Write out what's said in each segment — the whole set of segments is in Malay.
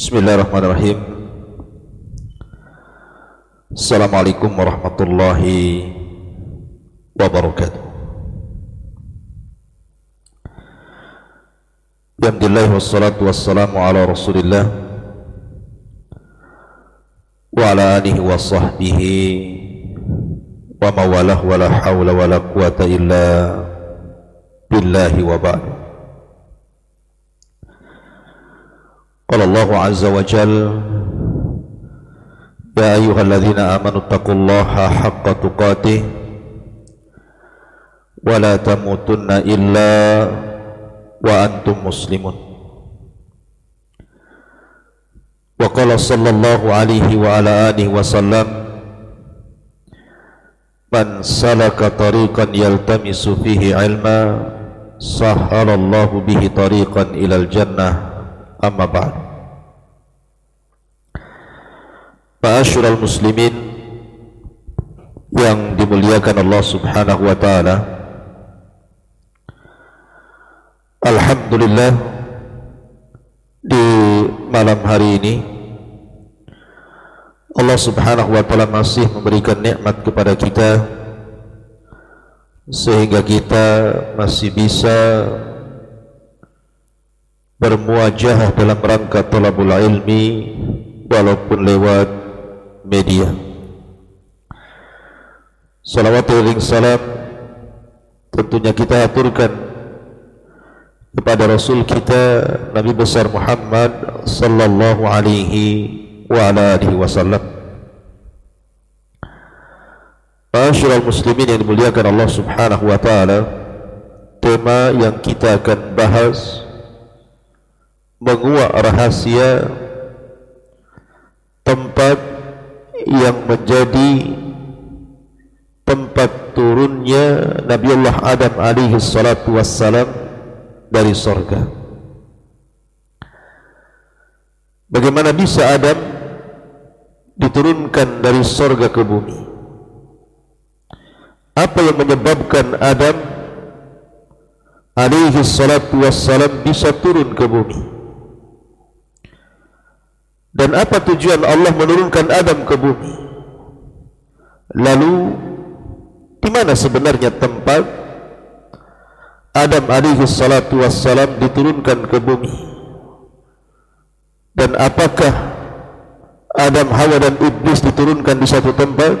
Bismillahirrahmanirrahim. Assalamualaikum warahmatullahi wabarakatuh. Alhamdulillah wassalatu wassalamu ala rasulillah Wa ala alihi wa sahbihi Wa mawalah wa la hawla wa la quwata illa Billahi wa ba'du قال الله عز وجل يا أيها الذين آمنوا اتقوا الله حق تقاته ولا تموتن إلا وأنتم مسلمون وقال صلى الله عليه وعلى آله وسلم من سلك طريقا يلتمس فيه علما سهل الله به طريقا إلى الجنة Amma ba'd. Ma'asyiral muslimin yang dimuliakan Allah Subhanahu wa taala. Alhamdulillah di malam hari ini Allah Subhanahu wa taala masih memberikan nikmat kepada kita sehingga kita masih bisa bermuajah dalam rangka talabul ilmi walaupun lewat media. Salawatu salam tentunya kita aturkan kepada Rasul kita Nabi besar Muhammad sallallahu alaihi wa ala alihi wasallam. Masyaallah muslimin yang dimuliakan Allah Subhanahu wa taala, tema yang kita akan bahas menguak rahasia tempat yang menjadi tempat turunnya Nabi Allah Adam alaihi salatu wassalam dari sorga. Bagaimana bisa Adam diturunkan dari sorga ke bumi? Apa yang menyebabkan Adam alaihi salatu wassalam bisa turun ke bumi? Dan apa tujuan Allah menurunkan Adam ke bumi? Lalu di mana sebenarnya tempat Adam alaihi salatu wassalam diturunkan ke bumi? Dan apakah Adam, Hawa dan Iblis diturunkan di satu tempat?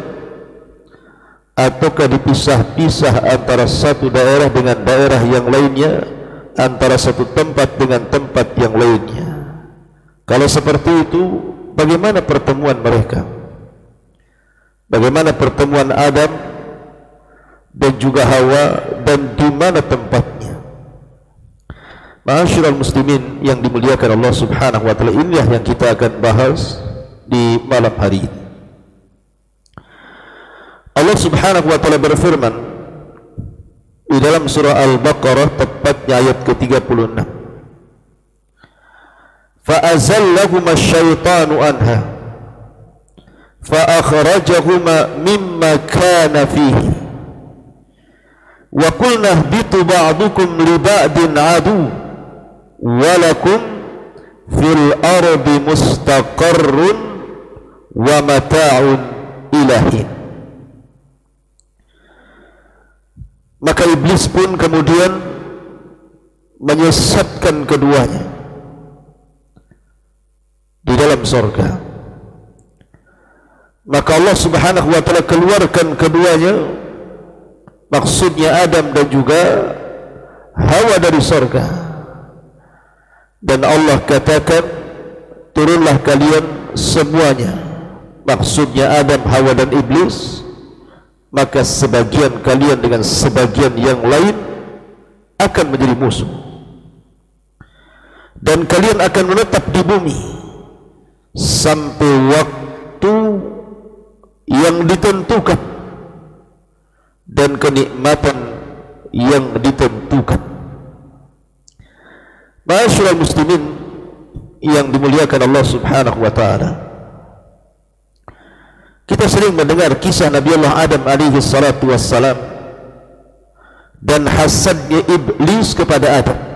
Ataukah dipisah-pisah antara satu daerah dengan daerah yang lainnya Antara satu tempat dengan tempat yang lainnya kalau seperti itu, bagaimana pertemuan mereka? Bagaimana pertemuan Adam dan juga Hawa dan di mana tempatnya? Ma'asyiral muslimin yang dimuliakan Allah Subhanahu wa taala, inilah yang kita akan bahas di malam hari ini. Allah Subhanahu wa taala berfirman di dalam surah Al-Baqarah tepatnya ayat ke-36. فأزلهما الشيطان عنها فأخرجهما مما كان فيه وقلنا اهبطوا بعضكم لبعض عدو ولكم في الأرض مستقر ومتاع إلى حين maka iblis pun kemudian menyesatkan keduanya di dalam surga. Maka Allah Subhanahu wa taala keluarkan keduanya maksudnya Adam dan juga Hawa dari surga. Dan Allah katakan turunlah kalian semuanya maksudnya Adam, Hawa dan Iblis maka sebagian kalian dengan sebagian yang lain akan menjadi musuh dan kalian akan menetap di bumi sampai waktu yang ditentukan dan kenikmatan yang ditentukan. Masyarakat muslimin yang dimuliakan Allah Subhanahu wa taala. Kita sering mendengar kisah Nabi Allah Adam alaihi salatu wassalam dan hasadnya iblis kepada Adam.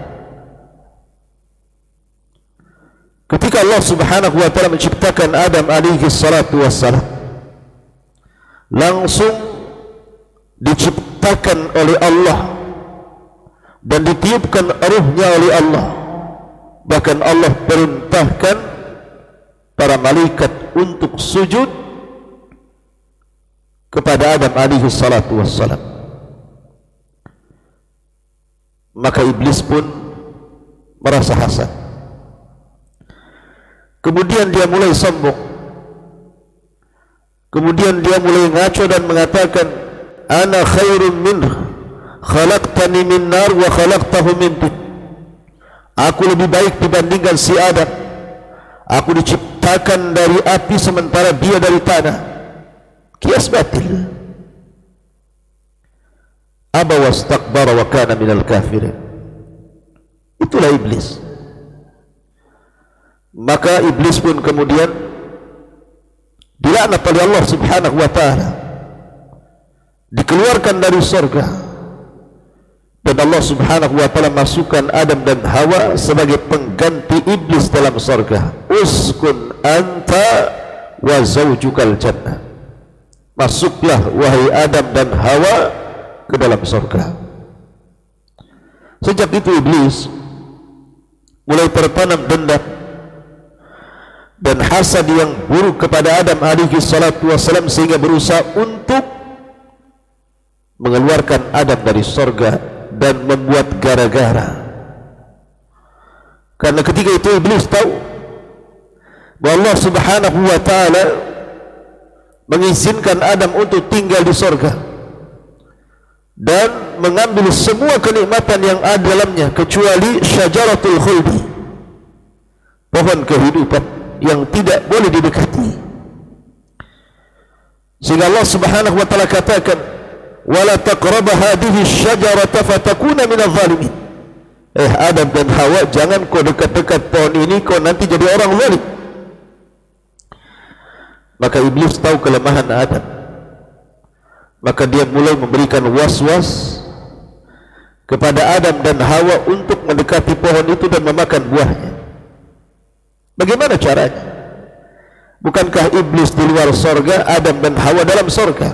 Ketika Allah subhanahu wa ta'ala menciptakan Adam alaihi salatu wassalam langsung diciptakan oleh Allah dan ditiupkan ruhnya oleh Allah. Bahkan Allah perintahkan para malaikat untuk sujud kepada Adam alaihi salatu wassalam. Maka iblis pun merasa hasad kemudian dia mulai sombong. Kemudian dia mulai ngaco dan mengatakan ana khairun minhu khalaqtani min nar wa khalaqtahu min tin. Aku lebih baik dibandingkan si Adam. Aku diciptakan dari api sementara dia dari tanah. Kias batil. Aba wastakbara wa kana minal kafirin. Itulah iblis maka iblis pun kemudian dilaknat oleh Allah subhanahu wa ta'ala. Dikeluarkan dari surga dan Allah subhanahu wa ta'ala masukkan Adam dan Hawa sebagai pengganti iblis dalam surga uskun anta wa zawjukal jannah. Masuklah wahai Adam dan Hawa ke dalam surga sejak itu iblis mulai tertanam dendam dan hasad yang buruk kepada Adam alaihi salatu wasalam sehingga berusaha untuk mengeluarkan Adam dari surga dan membuat gara-gara. Karena ketika itu iblis tahu bahawa Allah subhanahu wa ta'ala mengizinkan Adam untuk tinggal di sorga dan mengambil semua kenikmatan yang ada dalamnya kecuali syajaratul khuldi pohon kehidupan yang tidak boleh didekati. Sehingga Allah subhanahu wa ta'ala katakan wala taqrab hadhihi syajarata fatakuna min adh-dhalimin eh Adam dan Hawa jangan kau dekat-dekat pohon ini kau nanti jadi orang zalim. Maka iblis tahu kelemahan Adam. Maka dia mulai memberikan was-was kepada Adam dan Hawa untuk mendekati pohon itu dan memakan buahnya bagaimana caranya? Bukankah iblis di luar sorga Adam dan Hawa dalam sorga?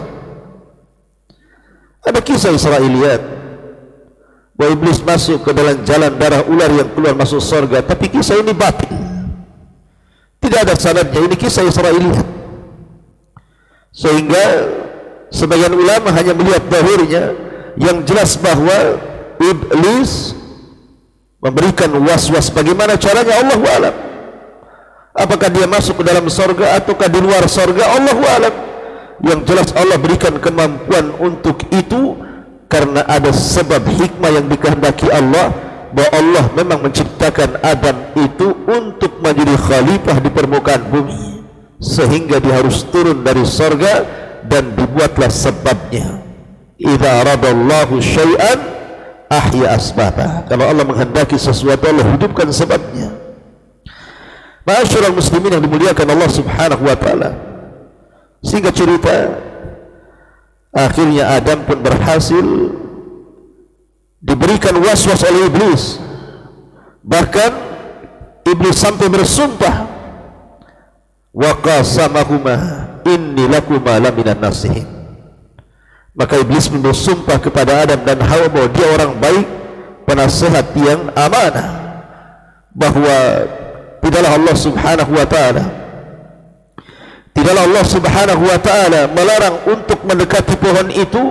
Ada kisah Israeliat. Bahwa iblis masuk ke dalam jalan darah ular yang keluar masuk surga tapi kisah ini batil. Tidak ada sanadnya ini kisah Israeliat. Sehingga sebagian ulama hanya melihat dahurnya yang jelas bahawa iblis memberikan was-was bagaimana caranya Allah alam apakah dia masuk ke dalam surga ataukah di luar surga Allah alam. Yang jelas Allah berikan kemampuan untuk itu karena ada sebab hikmah yang dikehendaki Allah bahawa Allah memang menciptakan Adam itu untuk menjadi khalifah di permukaan bumi sehingga dia harus turun dari sorga dan dibuatlah sebabnya. Idha radallahu syai'an ahya asbata kalau Allah menghendaki sesuatu Allah hidupkan sebabnya Masyarakat muslimin yang dimuliakan Allah subhanahu wa ta'ala Sehingga cerita akhirnya Adam pun berhasil diberikan was-was oleh iblis. Bahkan iblis sampai bersumpah wa qasamahuma inni lakuma laminan nasihin. Maka iblis pun bersumpah kepada Adam dan Hawa bahwa dia orang baik, penasihat yang amanah. Bahawa tidaklah Allah subhanahu wa ta'ala. Tidaklah Allah subhanahu wa ta'ala melarang untuk mendekati pohon itu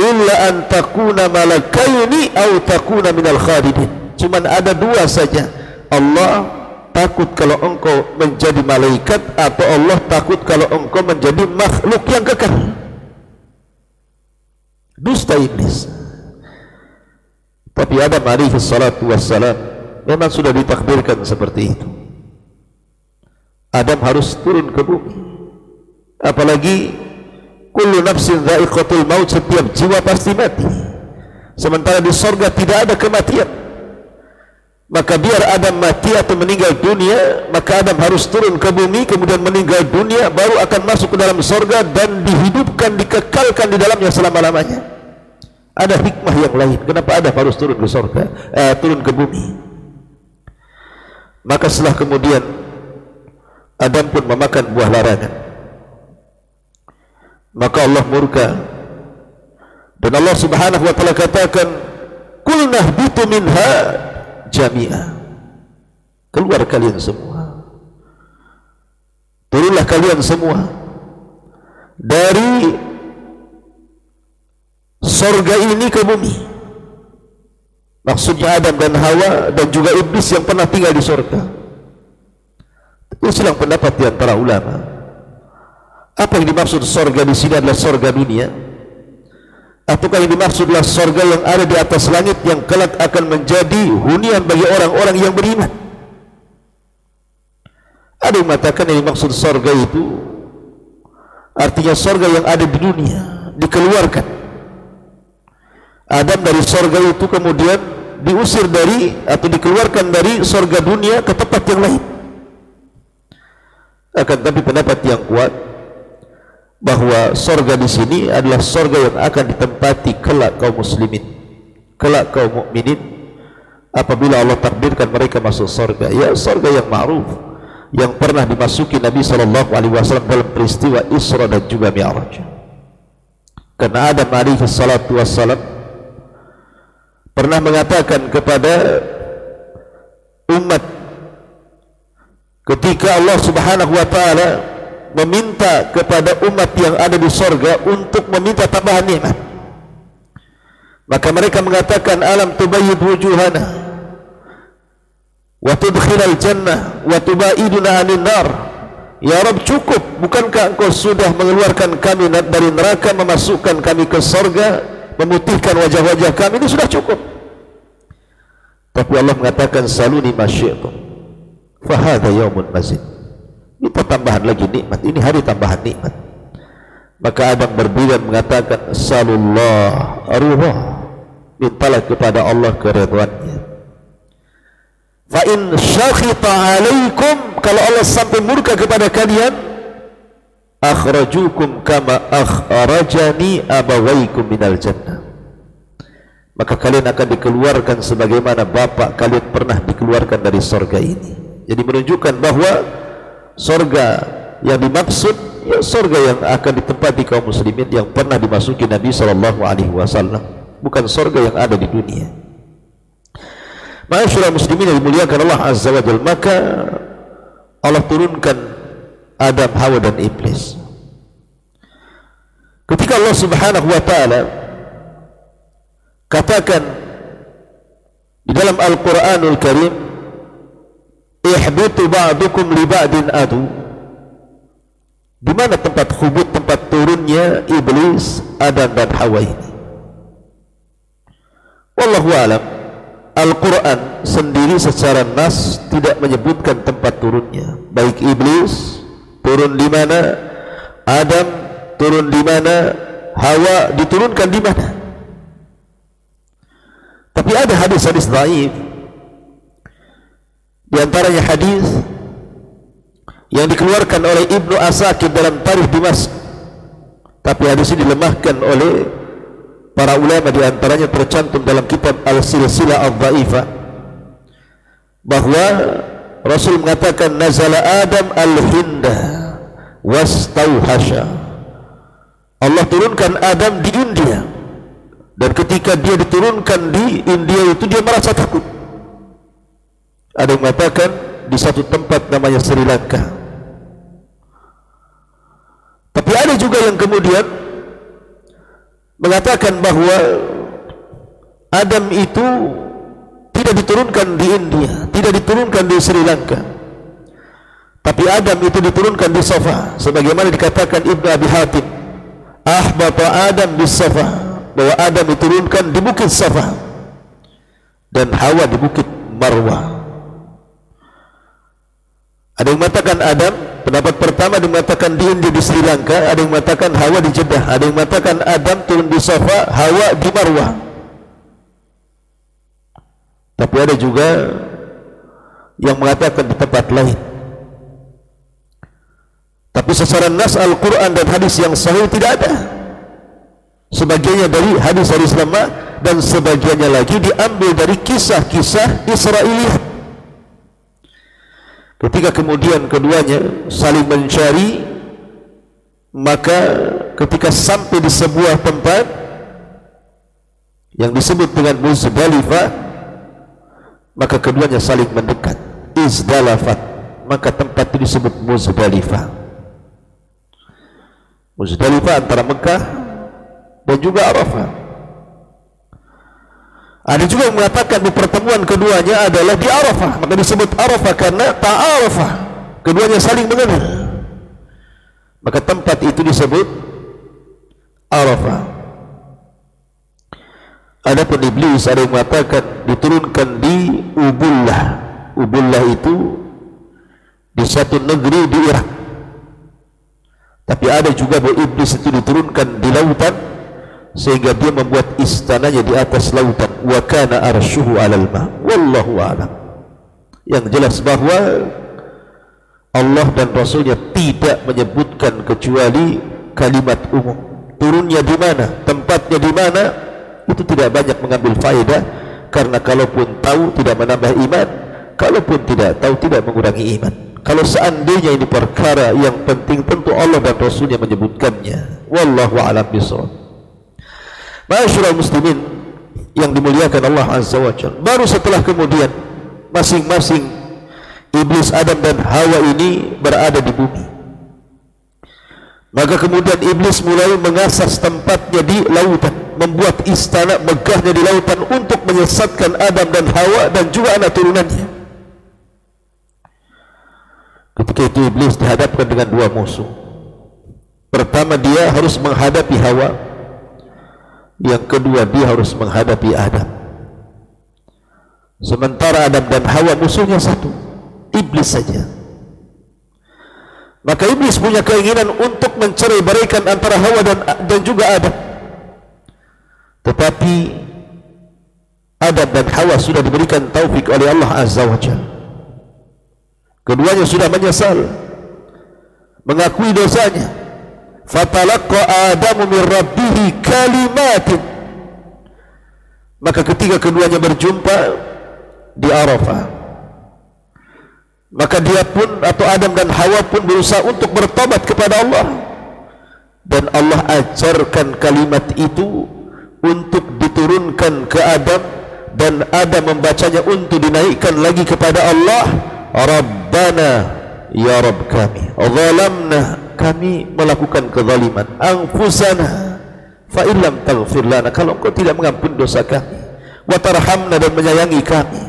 illa an takuna malakaini au takuna minal khalidin. Cuma ada dua saja. Allah takut kalau engkau menjadi malaikat atau Allah takut kalau engkau menjadi makhluk yang kekal. Dusta iblis. Tapi Adam alaihi salatu wassalam memang sudah ditakdirkan seperti itu. Adam harus turun ke bumi. Apalagi kullu nafsin dha'iqatul maut setiap jiwa pasti mati. Sementara di sorga tidak ada kematian. Maka biar Adam mati atau meninggal dunia maka Adam harus turun ke bumi kemudian meninggal dunia baru akan masuk ke dalam sorga dan dihidupkan dikekalkan di dalamnya selama-lamanya. Ada hikmah yang lain. Kenapa Adam harus turun ke sorga eh, turun ke bumi maka setelah kemudian Adam pun memakan buah larangan maka Allah murka. Dan Allah subhanahu wa ta'ala katakan kulnah bitu minha jami'ah keluar kalian semua. Turunlah kalian semua dari sorga ini ke bumi maksudnya Adam dan Hawa dan juga Iblis yang pernah tinggal di sorga. Itu silang pendapat di antara ulama. Apa yang dimaksud sorga di sini adalah sorga dunia? Ataukah yang dimaksudlah sorga yang ada di atas langit yang kelak akan menjadi hunian bagi orang-orang yang beriman? Ada yang mengatakan yang dimaksud sorga itu artinya sorga yang ada di dunia dikeluarkan Adam dari sorga itu kemudian diusir dari atau dikeluarkan dari sorga dunia ke tempat yang lain akan tapi pendapat yang kuat bahawa sorga di sini adalah sorga yang akan ditempati kelak kaum muslimin kelak kaum mukminin apabila Allah takdirkan mereka masuk sorga ya sorga yang ma'ruf yang pernah dimasuki Nabi sallallahu alaihi wasallam dalam peristiwa Isra dan juga Mi'raj. Karena Adam alaihi salatu wasallam pernah mengatakan kepada umat ketika Allah Subhanahu wa taala meminta kepada umat yang ada di sorga untuk meminta tambahan nikmat. Maka mereka mengatakan alam tubayyid wujuhana wa tudkhilal jannah wa tubaiduna anin nar? Ya rab cukup. Bukankah engkau sudah mengeluarkan kami dari neraka memasukkan kami ke surga memutihkan wajah-wajah kami ini sudah cukup. Tapi Allah mengatakan saluni masyikum fa hadha yaumun mazid. Itu tambahan lagi nikmat. Ini hari tambahan nikmat. Maka Adam berbeda mengatakan salullah arwah. Mintalah kepada Allah keridhaannya. Fa in syakhita alaikum kalau Allah sampai murka kepada kalian akhrajukum kama akhrajani abawaikum minal jannah maka kalian akan dikeluarkan sebagaimana bapak kalian pernah dikeluarkan dari sorga ini. Jadi menunjukkan bahawa sorga yang dimaksud ya sorga yang akan ditempati kaum muslimin yang pernah dimasuki Nabi SAW bukan sorga yang ada di dunia. Masyarakat muslimin yang dimuliakan Allah Azza wa Jal Maka Allah turunkan Adam, Hawa dan Iblis. Ketika Allah subhanahu wa ta'ala Katakan Di dalam Al-Quranul Karim Ihbitu ba'dukum li ba'din adu. Di mana tempat hubut, tempat turunnya Iblis, Adam dan Hawa ini? Wallahu alam Al-Quran sendiri secara nas tidak menyebutkan tempat turunnya. Baik iblis turun di mana? Adam turun di mana? Hawa diturunkan di mana? Tapi ada hadis-hadis daif di antaranya hadis yang dikeluarkan oleh Ibnu Asakir dalam tarikh Dimas tapi hadis ini dilemahkan oleh para ulama di antaranya tercantum dalam kitab Al-Silsilah Al-Dhaifah. Bahawa Rasul mengatakan nazala Adam al-Hinda wastauhasha. Allah turunkan Adam di India dan ketika dia diturunkan di India itu dia merasa takut. Ada yang mengatakan di satu tempat namanya Sri Lanka. Tapi ada juga yang kemudian mengatakan bahawa Adam itu tidak diturunkan di India, tidak diturunkan di Sri Lanka. Tapi Adam itu diturunkan di Safa sebagaimana dikatakan Ibnu Abi Hatim. Ahbata Adam di Safa bahwa Adam diturunkan di bukit Safa dan Hawa di bukit Marwah. Ada yang mengatakan Adam Pendapat pertama mengatakan di India di Sri Lanka, ada yang mengatakan Hawa di Jeddah, ada yang mengatakan Adam turun di Safa, Hawa di Marwah. Tapi ada juga yang mengatakan di tempat lain. Tapi secara nas Al-Quran dan hadis yang sahih tidak ada. Sebagiannya dari hadis-hadis lama dan sebagiannya lagi diambil dari kisah-kisah Israeliat. ketika kemudian keduanya saling mencari maka ketika sampai di sebuah tempat yang disebut dengan Muzdalifah maka keduanya saling mendekat izdalafat maka tempat itu disebut Muzdalifah Muzdalifah antara Mekah dan juga Arafah ada juga yang mengatakan di pertemuan keduanya adalah di Arafah. Maka disebut Arafah karena ta'arafah. Keduanya saling mengenal. Maka tempat itu disebut Arafah. Ada pun iblis ada yang mengatakan diturunkan di Ubullah. Ubullah itu di satu negeri di Irak. Tapi ada juga bahwa iblis itu diturunkan di lautan sehingga dia membuat istananya di atas lautan. Wa kana arshuhu 'alal ma. Wallahu a'lam. Yang jelas bahwa Allah dan Rasulnya tidak menyebutkan kecuali kalimat umum. Turunnya di mana? Tempatnya di mana itu tidak banyak mengambil faedah karena kalaupun tahu tidak menambah iman kalaupun tidak tahu tidak mengurangi iman kalau seandainya ini perkara yang penting tentu Allah dan Rasulnya menyebutkannya wallahu a'lam bishawab Masyurul muslimin yang dimuliakan Allah Azza wa Jal. Baru setelah kemudian masing-masing iblis Adam dan Hawa ini berada di bumi. Maka kemudian iblis mulai mengasas tempatnya di lautan, membuat istana megahnya di lautan untuk menyesatkan Adam dan Hawa dan juga anak turunannya. Ketika itu iblis dihadapkan dengan dua musuh. Pertama dia harus menghadapi Hawa yang kedua dia harus menghadapi Adam sementara Adam dan Hawa musuhnya satu iblis saja maka iblis punya keinginan untuk mencerai berikan antara Hawa dan dan juga Adam tetapi Adam dan Hawa sudah diberikan taufik oleh Allah Azza wa Jal. Keduanya sudah menyesal mengakui dosanya. Fatalaqa adamu min rabbih kalimatin. Maka ketika keduanya berjumpa di Arafah maka dia pun atau Adam dan Hawa pun berusaha untuk bertobat kepada Allah. Dan Allah ajarkan kalimat itu untuk diturunkan ke Adam dan Adam membacanya untuk dinaikkan lagi kepada Allah Rabbana ya Rabb kami zalamna. Kami melakukan kezaliman. Anfusana fa illam taghfir lana. Kalau engkau tidak mengampuni dosa kami wa tarhamna dan menyayangi kami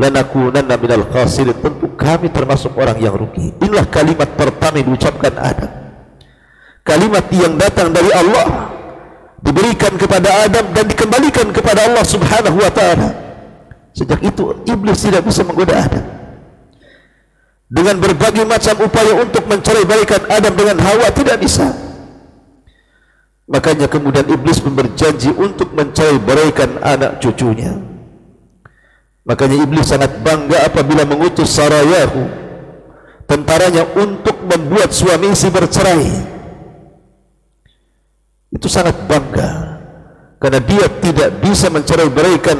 lanakunanna minal khasirin. Tentu kami termasuk orang yang rugi. Inilah kalimat pertama yang diucapkan Adam. Kalimat yang datang dari Allah diberikan kepada Adam dan dikembalikan kepada Allah subhanahu wa ta'ala. Sejak itu iblis tidak bisa menggoda Adam. Dengan berbagai macam upaya untuk mencari balikan Adam dengan Hawa tidak bisa. Makanya kemudian iblis pun berjanji untuk mencari balikan anak cucunya. Makanya iblis sangat bangga apabila mengutus Sarayahu tentaranya untuk membuat suami istri bercerai itu sangat bangga. Karena dia tidak bisa mencari balikan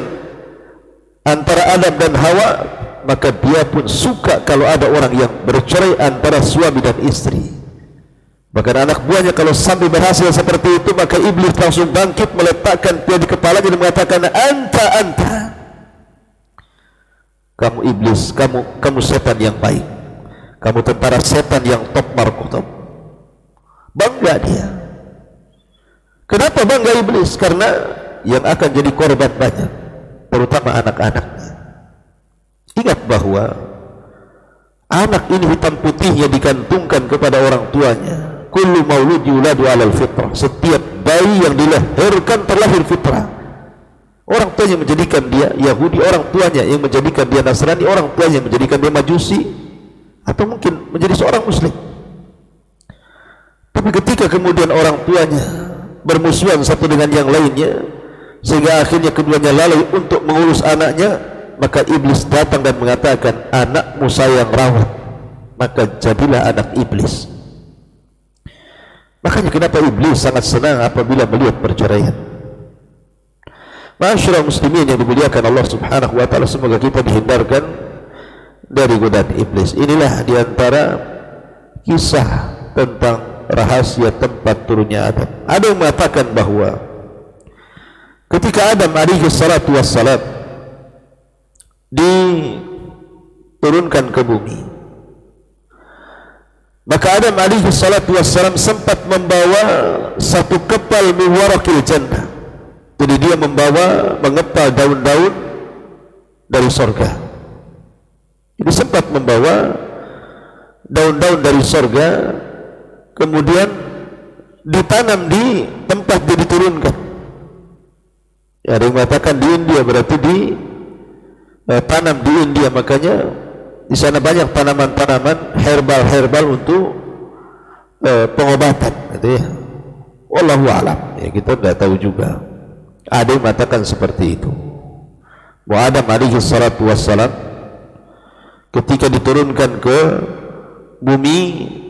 antara Adam dan Hawa maka dia pun suka kalau ada orang yang bercerai antara suami dan istri bahkan anak buahnya kalau sampai berhasil seperti itu maka iblis langsung bangkit meletakkan dia di kepalanya dan mengatakan anta anta. Kamu iblis kamu kamu setan yang baik. Kamu tentara setan yang top markotop bangga dia kenapa bangga iblis karena yang akan jadi korban banyak terutama anak-anaknya Ingat bahawa anak ini hitam putihnya digantungkan kepada orang tuanya. Kullu maulud yuladu alal fitrah. Setiap bayi yang dilahirkan terlahir fitrah. Orang tuanya menjadikan dia Yahudi, orang tuanya yang menjadikan dia Nasrani, orang tuanya yang menjadikan dia Majusi, atau mungkin menjadi seorang Muslim. Tapi ketika kemudian orang tuanya bermusuhan satu dengan yang lainnya, sehingga akhirnya keduanya lalai untuk mengurus anaknya, maka iblis datang dan mengatakan anakmu sayang rawat. Maka jadilah anak iblis. Makanya kenapa iblis sangat senang apabila melihat perceraian? Masyarakat muslimin yang dimuliakan Allah subhanahu wa ta'ala semoga kita dihindarkan dari godaan iblis. Inilah diantara kisah tentang rahasia tempat turunnya Adam. Ada yang mengatakan bahawa ketika Adam alaihi salatu wassalam diturunkan ke bumi maka Adam alaihi salatu wassalam sempat membawa satu kepal miwarakil jannah. Jadi dia membawa mengepal daun-daun dari sorga. Jadi sempat membawa daun-daun dari sorga kemudian ditanam di tempat dia diturunkan ya, ada yang mengatakan di India berarti di eh, tanam di India makanya di sana banyak tanaman-tanaman herbal-herbal untuk eh, pengobatan gitu ya. Wallahu alam. Ya kita tidak tahu juga. Ada yang mengatakan seperti itu. Wa Adam alaihi salatu wassalam ketika diturunkan ke bumi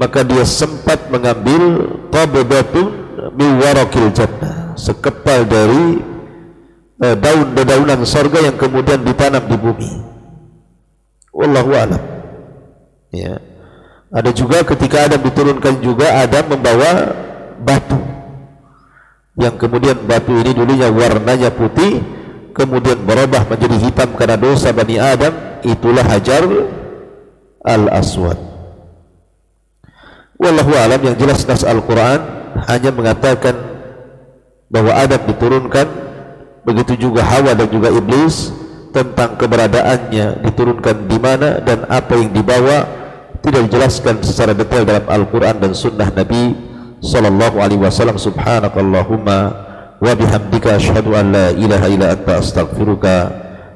maka dia sempat mengambil qabdatun min warakil jannah sekepal dari eh, daun-dedaunan sorga yang kemudian ditanam di bumi. Wallahu alam. Ya. Ada juga ketika Adam diturunkan juga Adam membawa batu. Yang kemudian batu ini dulunya warnanya putih kemudian berubah menjadi hitam karena dosa Bani Adam itulah hajar al-aswad wallahu alam yang jelas nas Al-Quran hanya mengatakan bahwa Adam diturunkan begitu juga Hawa dan juga Iblis tentang keberadaannya diturunkan di mana dan apa yang dibawa tidak dijelaskan secara detail dalam Al-Quran dan Sunnah Nabi Sallallahu Alaihi Wasallam. Subhanakallahumma wa bihamdika ashhadu an la ilaha illa anta astaghfiruka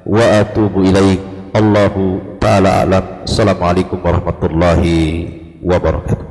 wa atubu ilaik. Allahu ta'ala alam. Assalamualaikum warahmatullahi wabarakatuh